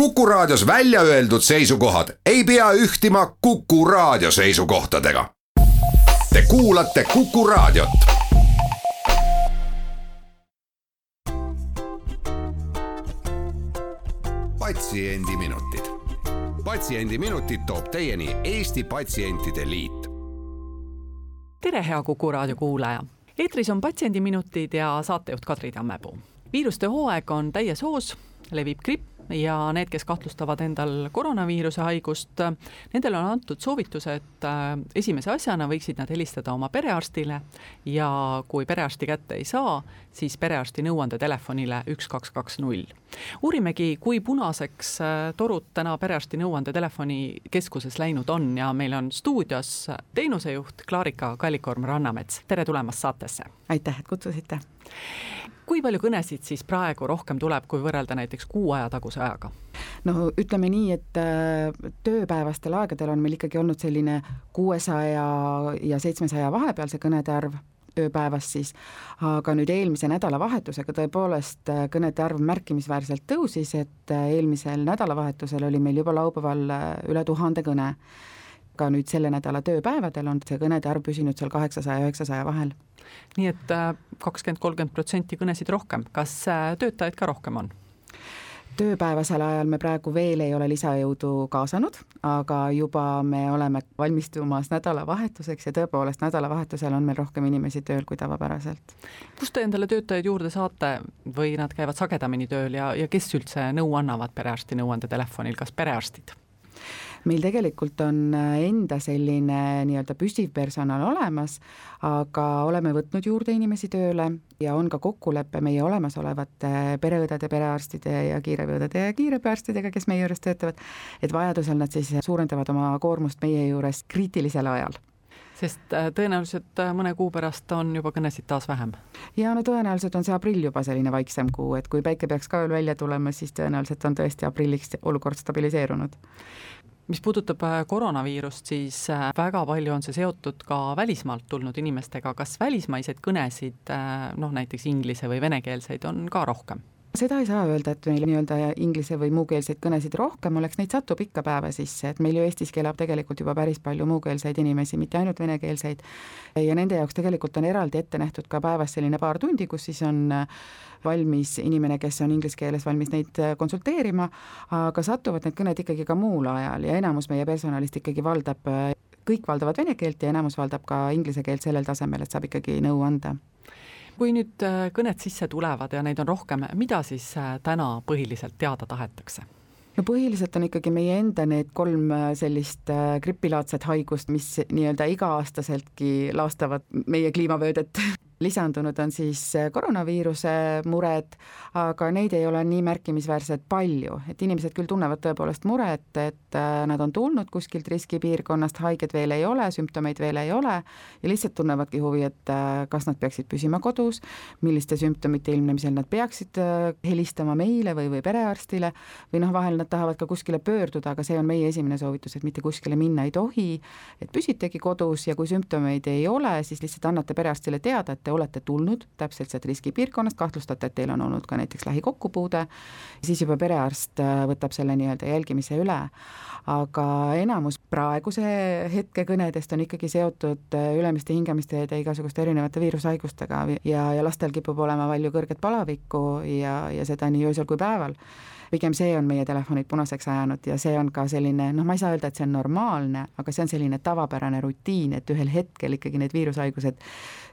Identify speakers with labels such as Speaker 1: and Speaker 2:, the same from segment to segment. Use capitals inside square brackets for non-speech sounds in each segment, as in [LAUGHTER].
Speaker 1: Kuku Raadios välja öeldud seisukohad ei pea ühtima Kuku Raadio seisukohtadega. Te kuulate Kuku Raadiot. patsiendiminutid, Patsiendiminutid toob teieni Eesti Patsientide Liit.
Speaker 2: tere, hea Kuku Raadio kuulaja eetris on Patsiendiminutid ja saatejuht Kadri Tammepuu. viiruste hooaeg on täies hoos, levib gripp ja need, kes kahtlustavad endal koroonaviiruse haigust, nendele on antud soovitus, et äh, esimese asjana võiksid nad helistada oma perearstile ja kui perearsti kätte ei saa, siis perearsti nõuandetelefonile üks, kaks, kaks, null. Uurimegi, kui punaseks äh, torud täna perearsti nõuandetelefoni keskuses läinud on ja meil on stuudios teenusejuht Klaarika Kallikorm-Rannamets, tere tulemast saatesse!
Speaker 3: aitäh, et kutsusite!
Speaker 2: kui palju kõnesid siis praegu rohkem tuleb, kui võrrelda näiteks kuu aja taguse ajaga?
Speaker 3: no ütleme nii, et äh, tööpäevastel aegadel on meil ikkagi olnud selline kuuesaja ja seitsmesaja vahepeal see kõnede arv ööpäevas siis, aga nüüd eelmise nädalavahetusega tõepoolest äh, kõnede arv märkimisväärselt tõusis, et äh, eelmisel nädalavahetusel oli meil juba laupäeval üle tuhande kõne. ka nüüd selle nädala tööpäevadel on see kõnede arv püsinud seal kaheksasaja ja üheksasaja vahel
Speaker 2: nii et äh, kakskümmend, kolmkümmend protsenti kõnesid rohkem, kas äh, töötajaid ka rohkem on?
Speaker 3: Tööpäevasel ajal me praegu veel ei ole lisajõudu kaasanud, aga juba me oleme valmistumas nädalavahetuseks ja tõepoolest nädalavahetusel on meil rohkem inimesi tööl kui tavapäraselt.
Speaker 2: kust te endale töötajaid juurde saate või nad käivad sagedamini tööl ja, ja kes üldse nõu annavad perearsti nõuandetelefonil, kas perearstid?
Speaker 3: Meil tegelikult on äh, enda selline nii-öelda püsiv personal olemas, aga oleme võtnud juurde inimesi tööle ja on ka kokkulepe meie olemasolevate pereõdede, perearstide ja kiirabiõdede ja kiirabiarstidega, kes meie juures töötavad, et vajadusel nad siis suurendavad oma koormust meie juures kriitilisel ajal
Speaker 2: sest äh, tõenäoliselt äh, mõne kuu pärast on juba kõnesid taas vähem.
Speaker 3: ja no tõenäoliselt on see aprill juba selline vaiksem kuu, et kui päike peaks ka veel välja tulema, siis tõenäoliselt on tõesti aprilliks olukord stabiliseerunud
Speaker 2: mis puudutab äh, koroonaviirust, siis äh, väga palju on see seotud ka välismaalt tulnud inimestega, kas välismaiseid kõnesid, äh, noh näiteks inglise või venekeelseid on ka rohkem?
Speaker 3: Seda ei saa öelda, et meil nii-öelda inglise või muukeelseid kõnesid rohkem oleks, neid satub ikka päeva sisse, et meil ju Eestiski elab tegelikult juba päris palju muukeelseid inimesi, mitte ainult venekeelseid. ja nende jaoks tegelikult on eraldi ette nähtud ka päevas selline paar tundi, kus siis on valmis inimene, kes on inglise keeles valmis neid konsulteerima, aga satuvad need kõned ikkagi ka muul ajal ja enamus meie personalist ikkagi valdab kõik valdavad vene keelt ja enamus valdab ka inglise keelt sellel tasemel, et saab ikkagi nõu anda
Speaker 2: kui nüüd äh, kõned sisse tulevad ja neid on rohkem, mida siis äh, täna põhiliselt teada tahetakse?
Speaker 3: no põhiliselt on ikkagi meie enda need kolm äh, sellist gripilaadset haigust, mis nii-öelda iga-aastaseltki laastavad meie kliimavöödet [LAUGHS] lisandunud on siis äh, koroonaviiruse mured, aga neid ei ole nii märkimisväärselt palju, et inimesed küll tunnevad tõepoolest muret, et äh, nad on tulnud kuskilt riskipiirkonnast, haiged veel ei ole, sümptomeid veel ei ole ja lihtsalt tunnevadki huvi, et äh, kas nad peaksid püsima kodus, milliste sümptomite ilmnemisel nad peaksid helistama meile või, või perearstile või noh, vahel nad tahavad ka kuskile pöörduda, aga see on meie esimene soovitus, et mitte kuskile minna ei tohi, et püsitegi kodus ja kui sümptomeid ei ole, siis lihtsalt annate perearstile teada, et te olete tulnud täpselt sealt riskipiirkonnast, kahtlustate, et teil on olnud ka näiteks lähikokkupuude, siis juba perearst äh, võtab selle nii-öelda jälgimise üle. aga enamus praeguse hetke kõnedest on ikkagi seotud äh, ülemiste hingamisteede igasuguste erinevate viirushaigustega ja, ja lastel kipub olema palju kõrget palavikku ja, ja seda nii öösel kui päeval pigem see on meie telefonid punaseks ajanud ja see on ka selline, noh, ma ei saa öelda, et see on normaalne, aga see on selline tavapärane rutiin, et ühel hetkel ikkagi need viirushaigused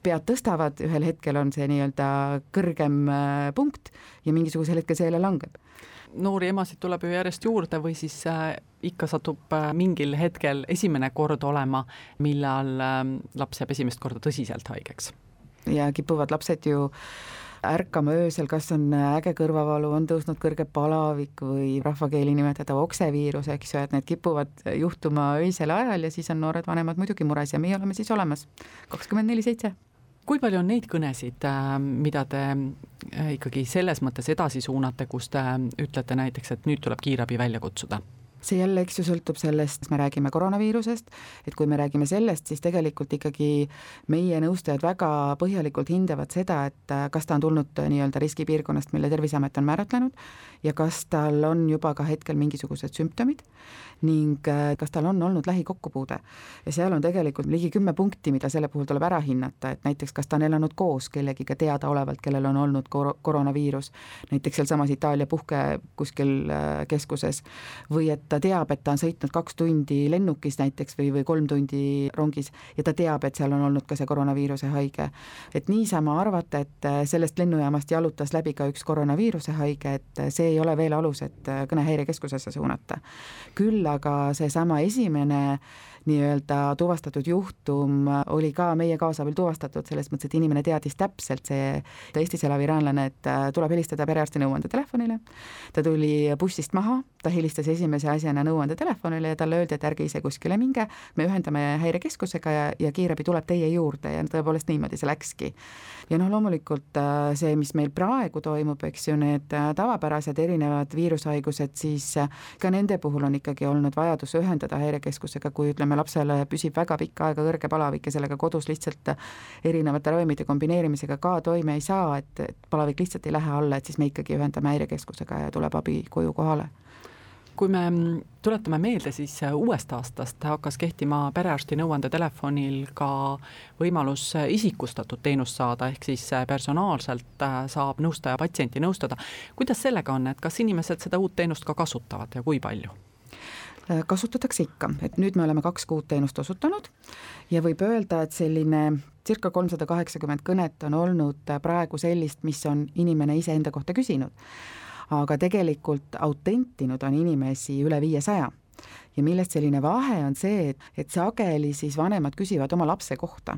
Speaker 3: pead tõstavad, ühel hetkel on see nii-öelda kõrgem äh, punkt ja mingisugusel hetkel see jälle langeb
Speaker 2: noori emasid tuleb ju järjest juurde või siis äh, ikka satub äh, mingil hetkel esimene kord olema, millal äh, laps jääb esimest korda tõsiselt haigeks.
Speaker 3: ja kipuvad lapsed ju ärkama öösel, kas on äge kõrvavalu, on tõusnud kõrge palavik või rahvakeeli nimetatav okseviirus, eks ju, et need kipuvad juhtuma öisel ajal ja siis on noored vanemad muidugi mures ja meie oleme siis olemas kakskümmend neli seitse
Speaker 2: kui palju on neid kõnesid, äh, mida te äh, ikkagi selles mõttes edasi suunate, kus te ütlete näiteks, et nüüd tuleb kiirabi välja kutsuda?
Speaker 3: See jälle, eks ju, sõltub sellest, kas me räägime koroonaviirusest, et kui me räägime sellest, siis tegelikult ikkagi meie nõustajad väga põhjalikult hindavad seda, et kas ta on tulnud nii-öelda riskipiirkonnast, mille Terviseamet on määratlenud, ja kas tal on juba ka hetkel mingisugused sümptomid ning äh, kas tal on olnud lähikokkupuude. ja seal on tegelikult ligi kümme punkti, mida selle puhul tuleb ära hinnata, et näiteks kas ta on elanud koos kellegiga teadaolevalt, kellel on olnud kor-, koroonaviirus, näiteks sealsamas Itaalia puhke kuskil äh, keskuses, või et ta teab, et ta on sõitnud kaks tundi lennukis näiteks või, või kolm tundi rongis ja ta teab, et seal on olnud ka see koroonaviiruse haige. et niisama arvata, et äh, sellest lennujaamast jalutas läbi ka üks koroonaviiruse haige, et see ei ole veel alus, et kõnehäirekeskusesse suunata. küll aga seesama esimene nii-öelda tuvastatud juhtum oli ka meie kaasabil tuvastatud, selles mõttes, et inimene teadis täpselt, see Eestis elav iraanlane, et äh, tuleb helistada perearsti nõuandetelefonile. ta tuli bussist maha, ta helistas esimese asjana nõuandetelefonile ja talle öeldi, et ärge ise kuskile minge, me ühendame häirekeskusega ja, ja kiirabi tuleb teie juurde ja tõepoolest niimoodi see läkski. ja noh, loomulikult äh, see, mis meil praegu toimub, eks ju, need äh, tavapärased erinevad viirushaigused, siis ka nende puhul on ikkagi olnud vajadus ühendada häirekeskusega, kui ütleme, me lapsele püsib väga pikka aega kõrge palavik ja sellega kodus lihtsalt erinevate ravimite kombineerimisega ka toime ei saa, et, et palavik lihtsalt ei lähe alla, et siis me ikkagi ühendame häirekeskusega ja tuleb abi koju kohale
Speaker 2: kui me tuletame meelde, siis uuest aastast hakkas kehtima perearsti nõuandetelefonil ka võimalus isikustatud teenust saada, ehk siis personaalselt saab nõustaja patsienti nõustada. kuidas sellega on, et kas inimesed seda uut teenust ka kasutavad ja kui palju?
Speaker 3: Äh, kasutatakse ikka, et nüüd me oleme kaks kuud teenust osutanud ja võib öelda, et selline circa kolmsada kaheksakümmend kõnet on olnud praegu sellist, mis on inimene iseenda kohta küsinud. Aga tegelikult autentinud on inimesi üle viiesaja ja millest selline vahe on see, et, et sageli siis vanemad küsivad oma lapse kohta.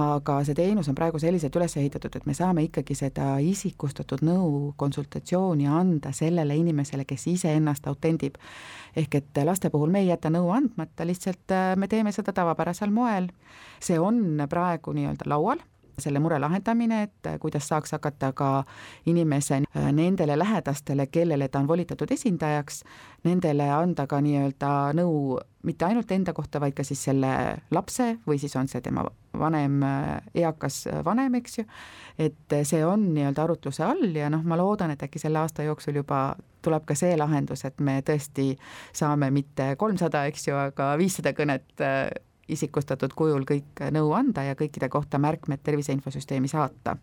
Speaker 3: aga see teenus on praegu selliselt üles ehitatud, et me saame ikkagi seda isikustatud nõu, konsultatsiooni anda sellele inimesele, kes iseennast autendib. ehk et laste puhul me ei jäta nõu andmata, lihtsalt äh, me teeme seda tavapärasel moel. see on praegu nii-öelda laual selle mure lahendamine, et äh, kuidas saaks hakata ka inimese äh, nendele lähedastele, kellele ta on volitatud esindajaks, nendele anda ka nii-öelda nõu mitte ainult enda kohta, vaid ka siis selle lapse või siis on see tema vanem, äh, eakas vanem, eks ju, et see on nii-öelda arutluse all ja noh, ma loodan, et äkki selle aasta jooksul juba tuleb ka see lahendus, et me tõesti saame mitte kolmsada, eks ju, aga viissada kõnet isikustatud kujul kõik nõu anda ja kõikide kohta märkmed tervise infosüsteemi saata.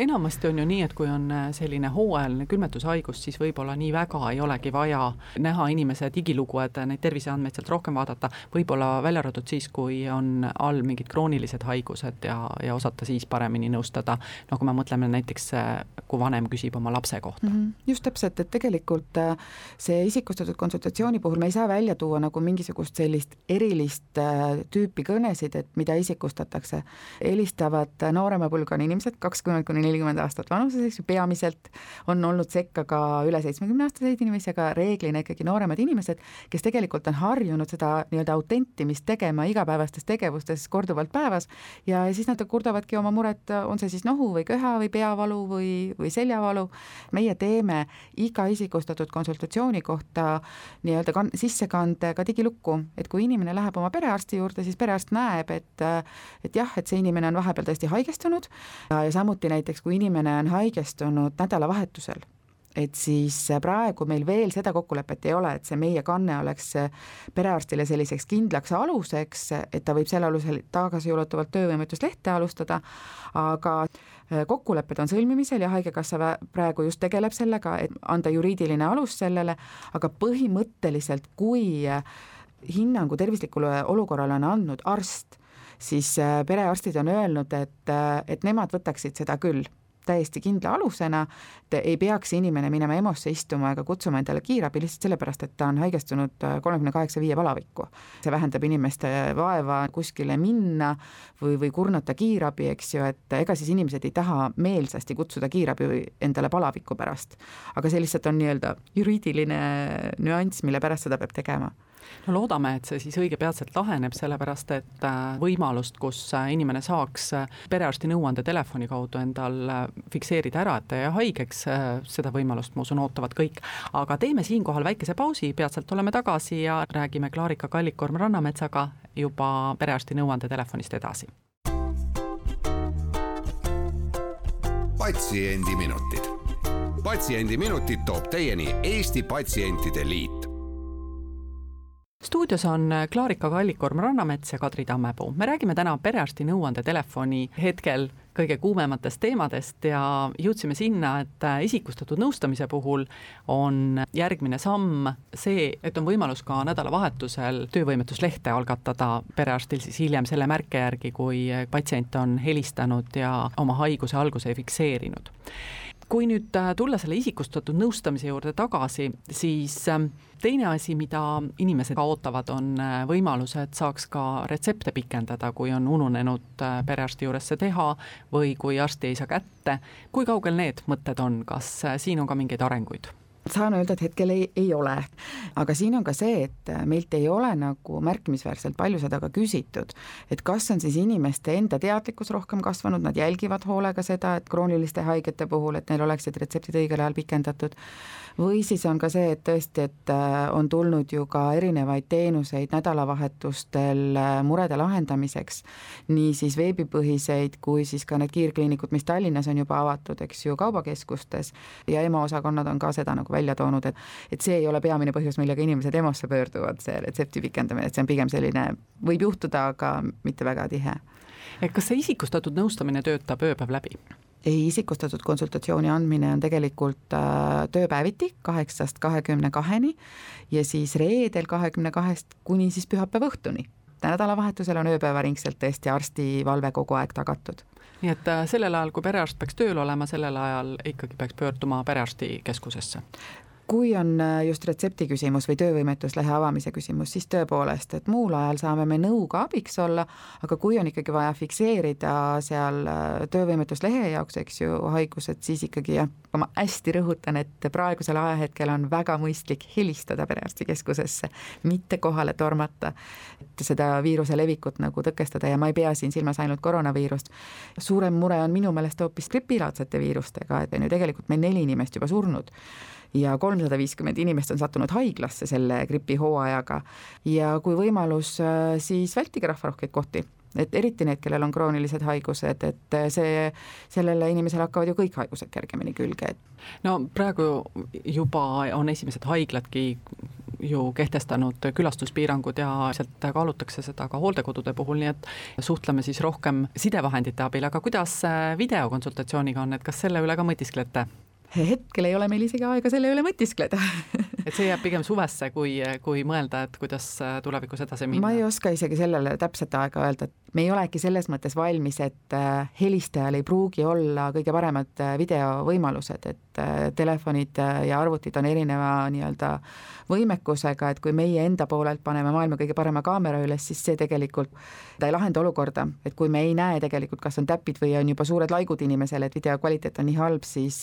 Speaker 2: enamasti on ju nii, et kui on äh, selline hooajaline külmetushaigus, siis võib-olla nii väga ei olegi vaja näha inimese digilugu, et neid terviseandmeid sealt rohkem vaadata, võib-olla välja arvatud siis, kui on all mingid kroonilised haigused ja, ja osata siis paremini nõustada, no kui me mõtleme näiteks, äh, kui vanem küsib oma lapse kohta mm.
Speaker 3: -hmm. just täpselt, et tegelikult äh, see isikustatud konsultatsiooni puhul me ei saa välja tuua nagu mingisugust sellist erilist tüüpi tüüpi kõnesid, et mida isikustatakse, helistavad noorema põlvkonna inimesed, kakskümmend kuni nelikümmend aastat vanuses, eks ju, peamiselt on olnud sekka ka üle seitsmekümne aastaseid inimesi, aga reeglina ikkagi nooremad inimesed, kes tegelikult on harjunud seda nii-öelda autentimist tegema igapäevastes tegevustes korduvalt päevas ja siis nad kurdavadki oma muret, on see siis nohu või köha või peavalu või, või seljavalu. meie teeme iga isikustatud konsultatsiooni kohta nii-öelda kan-, sissekande ka digilukku, et kui inimene läheb oma perearsti juurde, siis perearst näeb, et et jah, et see inimene on vahepeal tõesti haigestunud. Ja, ja samuti näiteks, kui inimene on haigestunud nädalavahetusel, et siis praegu meil veel seda kokkulepet ei ole, et see meie kanne oleks perearstile selliseks kindlaks aluseks, et ta võib selle alusel tagasiulatuvalt töövõimetuslehte alustada, aga kokkulepped on sõlmimisel ja Haigekassa praegu just tegeleb sellega, et anda juriidiline alus sellele, aga põhimõtteliselt, kui hinnangu tervislikule olukorrale on andnud arst, siis äh, perearstid on öelnud, et, äh, et nemad võtaksid seda küll täiesti kindla alusena, et ei peaks inimene minema EMO-sse istuma ega kutsuma endale kiirabi lihtsalt sellepärast, et ta on haigestunud äh, kolmekümne kaheksa viie palavikku. see vähendab inimeste vaeva kuskile minna või, või kurnata kiirabi, eks ju, et ega siis inimesed ei taha meelsasti kutsuda kiirabi endale palaviku pärast. aga see lihtsalt on nii-öelda juriidiline nüanss, mille pärast seda peab tegema
Speaker 2: no loodame, et see siis õigepeatselt laheneb, sellepärast et äh, võimalust, kus äh, inimene saaks äh, perearsti nõuande telefoni kaudu endal fikseerida ära, et ta jäi haigeks, seda võimalust, ma usun, ootavad kõik. aga teeme siinkohal väikese pausi, peatselt oleme tagasi ja räägime Klaarika Kallikorm Rannametsaga juba perearsti nõuande telefonist edasi.
Speaker 1: patsiendiminutid. patsiendiminutid toob teieni Eesti Patsientide Liit
Speaker 2: stuudios on Klaarika Kallikorm Rannamets ja Kadri Tammepuu. me räägime täna perearsti nõuandetelefoni hetkel kõige kuumematest teemadest ja jõudsime sinna, et isikustatud nõustamise puhul on järgmine samm see, et on võimalus ka nädalavahetusel töövõimetuslehte algatada perearstil siis hiljem selle märke järgi, kui patsient on helistanud ja oma haiguse alguse fikseerinud kui nüüd äh, tulla selle isikustatud nõustamise juurde tagasi, siis ähm, teine asi, mida inimesed ka ootavad, on äh, võimalus, et saaks ka retsepte pikendada, kui on ununenud äh, perearsti juures see teha või kui arsti ei saa kätte. kui kaugel need mõtted on, kas siin on ka mingeid arenguid?
Speaker 3: Saan öelda, et hetkel ei, ei ole. aga siin on ka see, et meilt ei ole nagu märkimisväärselt palju seda ka küsitud, et kas on siis inimeste enda teadlikkus rohkem kasvanud, nad jälgivad hoolega seda, et krooniliste haigete puhul, et neil oleksid retseptid õigel ajal pikendatud, või siis on ka see, et tõesti, et äh, on tulnud ju ka erinevaid teenuseid nädalavahetustel äh, murede lahendamiseks, nii siis veebipõhiseid kui siis ka need kiirkliinikud, mis Tallinnas on juba avatud, eks ju, kaubakeskustes ja EMO osakonnad on ka seda nagu välja toonud, et et see ei ole peamine põhjus, millega inimesed EMO-sse pöörduvad, see retsepti pikendamine, et see on pigem selline, võib juhtuda, aga mitte väga tihe.
Speaker 2: et kas see isikustatud nõustamine töötab ööpäev läbi?
Speaker 3: ei, isikustatud konsultatsiooni andmine on tegelikult äh, tööpäeviti kaheksast kahekümne kaheni ja siis reedel kahekümne kahest kuni siis pühapäeva õhtuni. Nädalavahetusel on ööpäevaringselt tõesti arsti valve kogu aeg tagatud
Speaker 2: nii et äh, sellel ajal, kui perearst peaks tööl olema, sellel ajal ikkagi peaks pöörduma perearstikeskusesse?
Speaker 3: Kui on äh, just retsepti küsimus või töövõimetuslehe avamise küsimus, siis tõepoolest, et muul ajal saame me nõuga abiks olla, aga kui on ikkagi vaja fikseerida seal äh, töövõimetuslehe jaoks, eks ju, haigused, siis ikkagi jah, ma hästi rõhutan, et praegusel ajahetkel on väga mõistlik helistada perearstikeskusesse, mitte kohale tormata, et seda viiruse levikut nagu tõkestada ja ma ei pea siin silmas ainult koroonaviirust. suurem mure on minu meelest hoopis gripilaadsete viirustega, et on ju tegelikult meil neli inimest juba surnud ja kolmsada viiskümmend inimest on sattunud haiglasse selle gripihooajaga. Ja kui võimalus, äh, siis vältige rahvarohkeid kohti. Et eriti need, kellel on kroonilised haigused, et see, sellele inimesele hakkavad ju kõik haigused kergemini külge, et
Speaker 2: no praegu juba on esimesed haigladki ju kehtestanud külastuspiirangud ja sealt kaalutakse seda ka hooldekodude puhul, nii et suhtleme siis rohkem sidevahendite abil, aga kuidas videokonsultatsiooniga on, et kas selle üle ka mõtisklete?
Speaker 3: Hetkel ei ole meil isegi aega selle üle mõtiskleda [LAUGHS]
Speaker 2: et see jääb pigem suvesse, kui, kui mõelda, et kuidas tulevikus edasi minna?
Speaker 3: ma ei oska isegi sellele täpset aega öelda, et me ei olegi selles mõttes valmis, et äh, helistajal ei pruugi olla kõige paremad äh, videovõimalused, et äh, telefonid ja arvutid on erineva nii-öelda võimekusega, et kui meie enda poolelt paneme maailma kõige parema kaamera üles, siis see tegelikult, ta ei lahenda olukorda, et kui me ei näe tegelikult, kas on täpid või on juba suured laigud inimesel, et video kvaliteet on nii halb, siis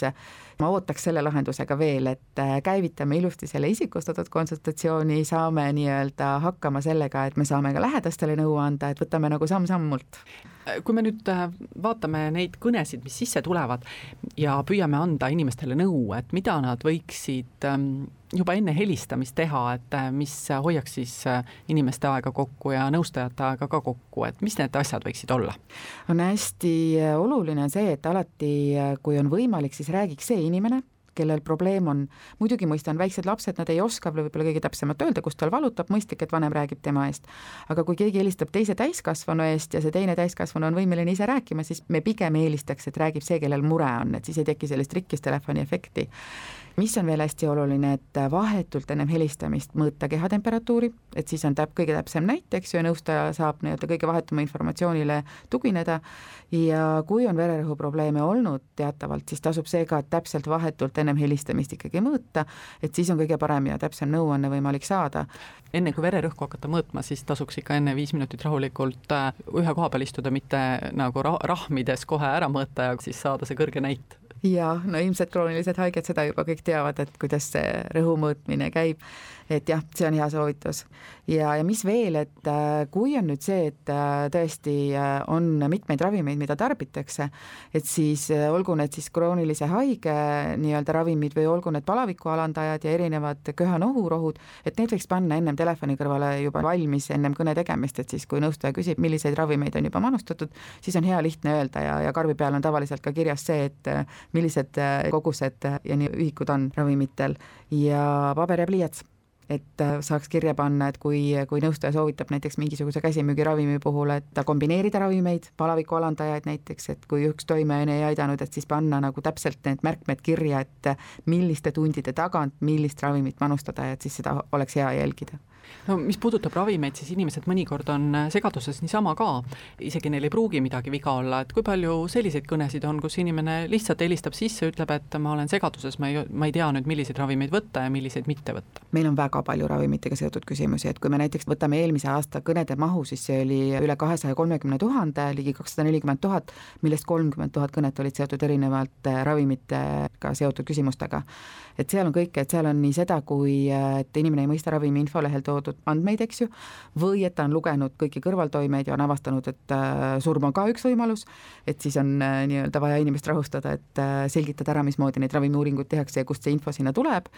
Speaker 3: ma ootaks selle lahendusega veel, et käivitame ilusti selle isikustatud konsultatsiooni, saame nii-öelda hakkama sellega, et me saame ka lähedastele nõu anda, et võtame nagu samm-sammult
Speaker 2: kui me nüüd äh, vaatame neid kõnesid, mis sisse tulevad ja püüame anda inimestele nõu, et mida nad võiksid ähm, juba enne helistamist teha, et äh, mis hoiaks siis äh, inimeste aega kokku ja nõustajate aega ka kokku, et mis need asjad võiksid olla?
Speaker 3: on hästi oluline see, et alati, kui on võimalik, siis räägiks see inimene, kellel probleem on. muidugi mõistan, väiksed lapsed, nad ei oska võib-olla kõige täpsemalt öelda, kus tal valutab, mõistlik, et vanem räägib tema eest. aga kui keegi helistab teise täiskasvanu eest ja see teine täiskasvanu on võimeline ise rääkima, siis me pigem eelistaks, et räägib see, kellel mure on, et siis ei teki sellist rikkistelefoni efekti mis on veel hästi oluline, et vahetult ennem helistamist mõõta kehatemperatuuri, et siis on täp-, kõige täpsem näit, eks ju, ja nõustaja saab nii-öelda kõige vahetuma informatsioonile tugineda ja kui on vererõhuprobleeme olnud teatavalt, siis tasub seega täpselt vahetult ennem helistamist ikkagi mõõta, et siis on kõige parem ja täpsem nõuanne võimalik saada.
Speaker 2: enne kui vererõhku hakata mõõtma, siis tasuks ikka enne viis minutit rahulikult äh, ühe koha peal istuda, mitte nagu rah-, rahmides kohe ära mõõta ja siis saada see kõrge näit
Speaker 3: ja no ilmselt kroonilised haiged seda juba kõik teavad, et kuidas see rõhu mõõtmine käib et jah, see on hea soovitus. ja, ja mis veel, et äh, kui on nüüd see, et äh, tõesti äh, on mitmeid ravimeid, mida tarbitakse, et siis olgu need siis kroonilise haige nii-öelda ravimid või olgu need palaviku alandajad ja erinevad köha-nohurohud, et need võiks panna ennem telefoni kõrvale juba valmis ennem kõne tegemist, et siis, kui nõustaja küsib, milliseid ravimeid on juba manustatud, siis on hea lihtne öelda ja, ja karbi peal on tavaliselt ka kirjas see, et millised kogused ja nii ühikud on ravimitel. Ja paber ja pliiats et äh, saaks kirja panna, et kui, kui nõustaja soovitab näiteks mingisuguse käsimüügiravimi puhul, et kombineerida ravimeid, palaviku alandajaid näiteks, et kui üks toimeaine ei aidanud, et siis panna nagu täpselt need märkmed kirja, et milliste tundide tagant millist ravimit manustada ja et siis seda oleks hea jälgida
Speaker 2: no mis puudutab ravimeid, siis inimesed mõnikord on äh, segaduses niisama ka, isegi neil ei pruugi midagi viga olla, et kui palju selliseid kõnesid on, kus inimene lihtsalt helistab sisse, ütleb, et ma olen segaduses, ma ei, ma ei tea nüüd, milliseid ravimeid võtta ja milliseid mitte võtta?
Speaker 3: meil on väga palju ravimitega seotud küsimusi, et kui me näiteks võtame eelmise aasta kõnede mahu, siis see oli üle kahesaja kolmekümne tuhande, ligi kakssada nelikümmend tuhat, millest kolmkümmend tuhat kõnet olid seotud erinevalt ravimitega seotud küsimustega. et seal on kõike, et seal on nii seda, kui et inimene ei mõista ravimi infolehel toodud andmeid, eks ju, või et ta on lugenud kõiki kõrvaltoimeid ja on avastanud, et äh, surm on ka üks võimalus, et siis on äh, nii-öelda vaja inimest rahustada, et äh, selgitada ära, mismoodi neid ravimiuuringuid tehakse ja kust see info sinna tuleb,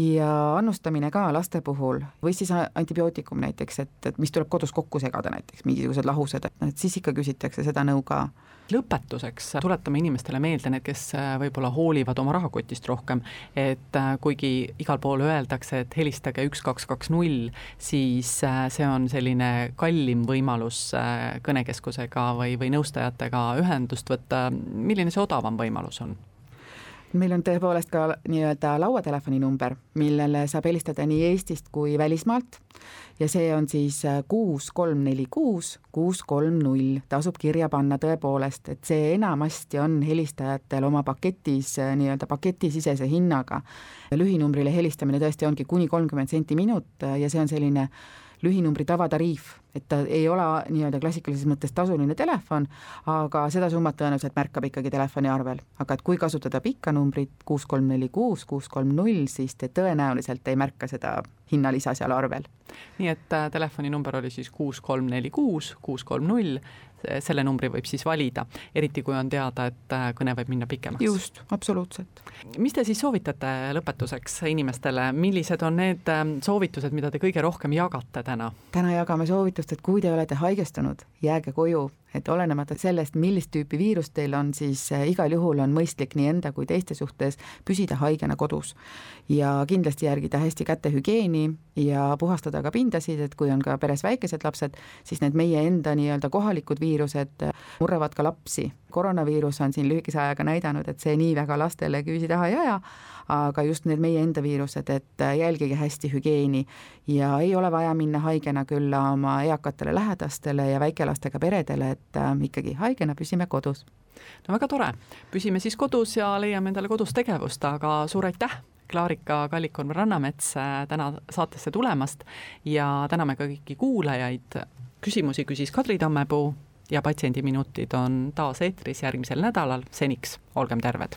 Speaker 3: ja annustamine ka laste puhul või siis antibiootikum näiteks, et, et mis tuleb kodus kokku segada näiteks, mingisugused lahused, et siis ikka küsitakse seda nõu ka.
Speaker 2: Lõpetuseks tuletame inimestele meelde, need, kes võib-olla hoolivad oma rahakotist rohkem, et kuigi igal pool öeldakse, et helistage üks, kaks, kaks, null, siis äh, see on selline kallim võimalus kõnekeskusega või, või nõustajatega ühendust võtta, milline see odavam võimalus on?
Speaker 3: Meil on tõepoolest ka nii-öelda lauatelefoni number, millele saab helistada nii Eestist kui välismaalt. Ja see on siis äh, kuus kolm neli kuus kuus kolm null, tasub kirja panna tõepoolest, et see enamasti on helistajatel oma paketis äh, nii-öelda paketisisese hinnaga. lühinumbrile helistamine tõesti ongi kuni kolmkümmend senti minut äh, ja see on selline lühinumbri tavatariif, et ta ei ole nii-öelda klassikalises mõttes tasuline telefon, aga seda summat tõenäoliselt märkab ikkagi telefoniarvel. aga et kui kasutada pikka numbrit kuus kolm neli kuus, kuus kolm null, siis te tõenäoliselt ei märka seda hinnalisa seal arvel.
Speaker 2: nii et äh, telefoninumber oli siis kuus kolm neli kuus, kuus kolm null, selle numbri võib siis valida, eriti kui on teada, et äh, kõne võib minna pikemaks.
Speaker 3: just, absoluutselt.
Speaker 2: mis te siis soovitate lõpetuseks inimestele, millised on need ähm, soovitused, mida te kõige rohkem jagate täna?
Speaker 3: täna jagame soovitust, et kui te olete haigestunud, jääge koju, et olenemata sellest, millist tüüpi viirus teil on, siis äh, igal juhul on mõistlik nii enda kui teiste suhtes püsida haigena kodus. ja kindlasti järgida hästi kätehügieeni ja puhastada ka pindasid, et kui on ka peres väikesed lapsed, siis need meie enda nii-öelda kohalikud viirused äh, murravad ka lapsi. koroonaviirus on siin lühikese ajaga näidanud, et see nii väga lastele küüsi taha ei aja, aga just need meie enda viirused, et äh, jälgige hästi hügieeni ja ei ole vaja minna haigena külla oma eakatele lähedastele ja väikelastega peredele, et äh, ikkagi haigena püsime kodus.
Speaker 2: no väga tore, püsime siis kodus ja leiame endale kodus tegevust, aga suur aitäh Klaarika Kallikorn-Rannamets täna saatesse tulemast ja täname ka kõiki kuulajaid. küsimusi küsis Kadri Tammepuu ja Patsiendiminutid on taas eetris järgmisel nädalal, seniks olgem terved.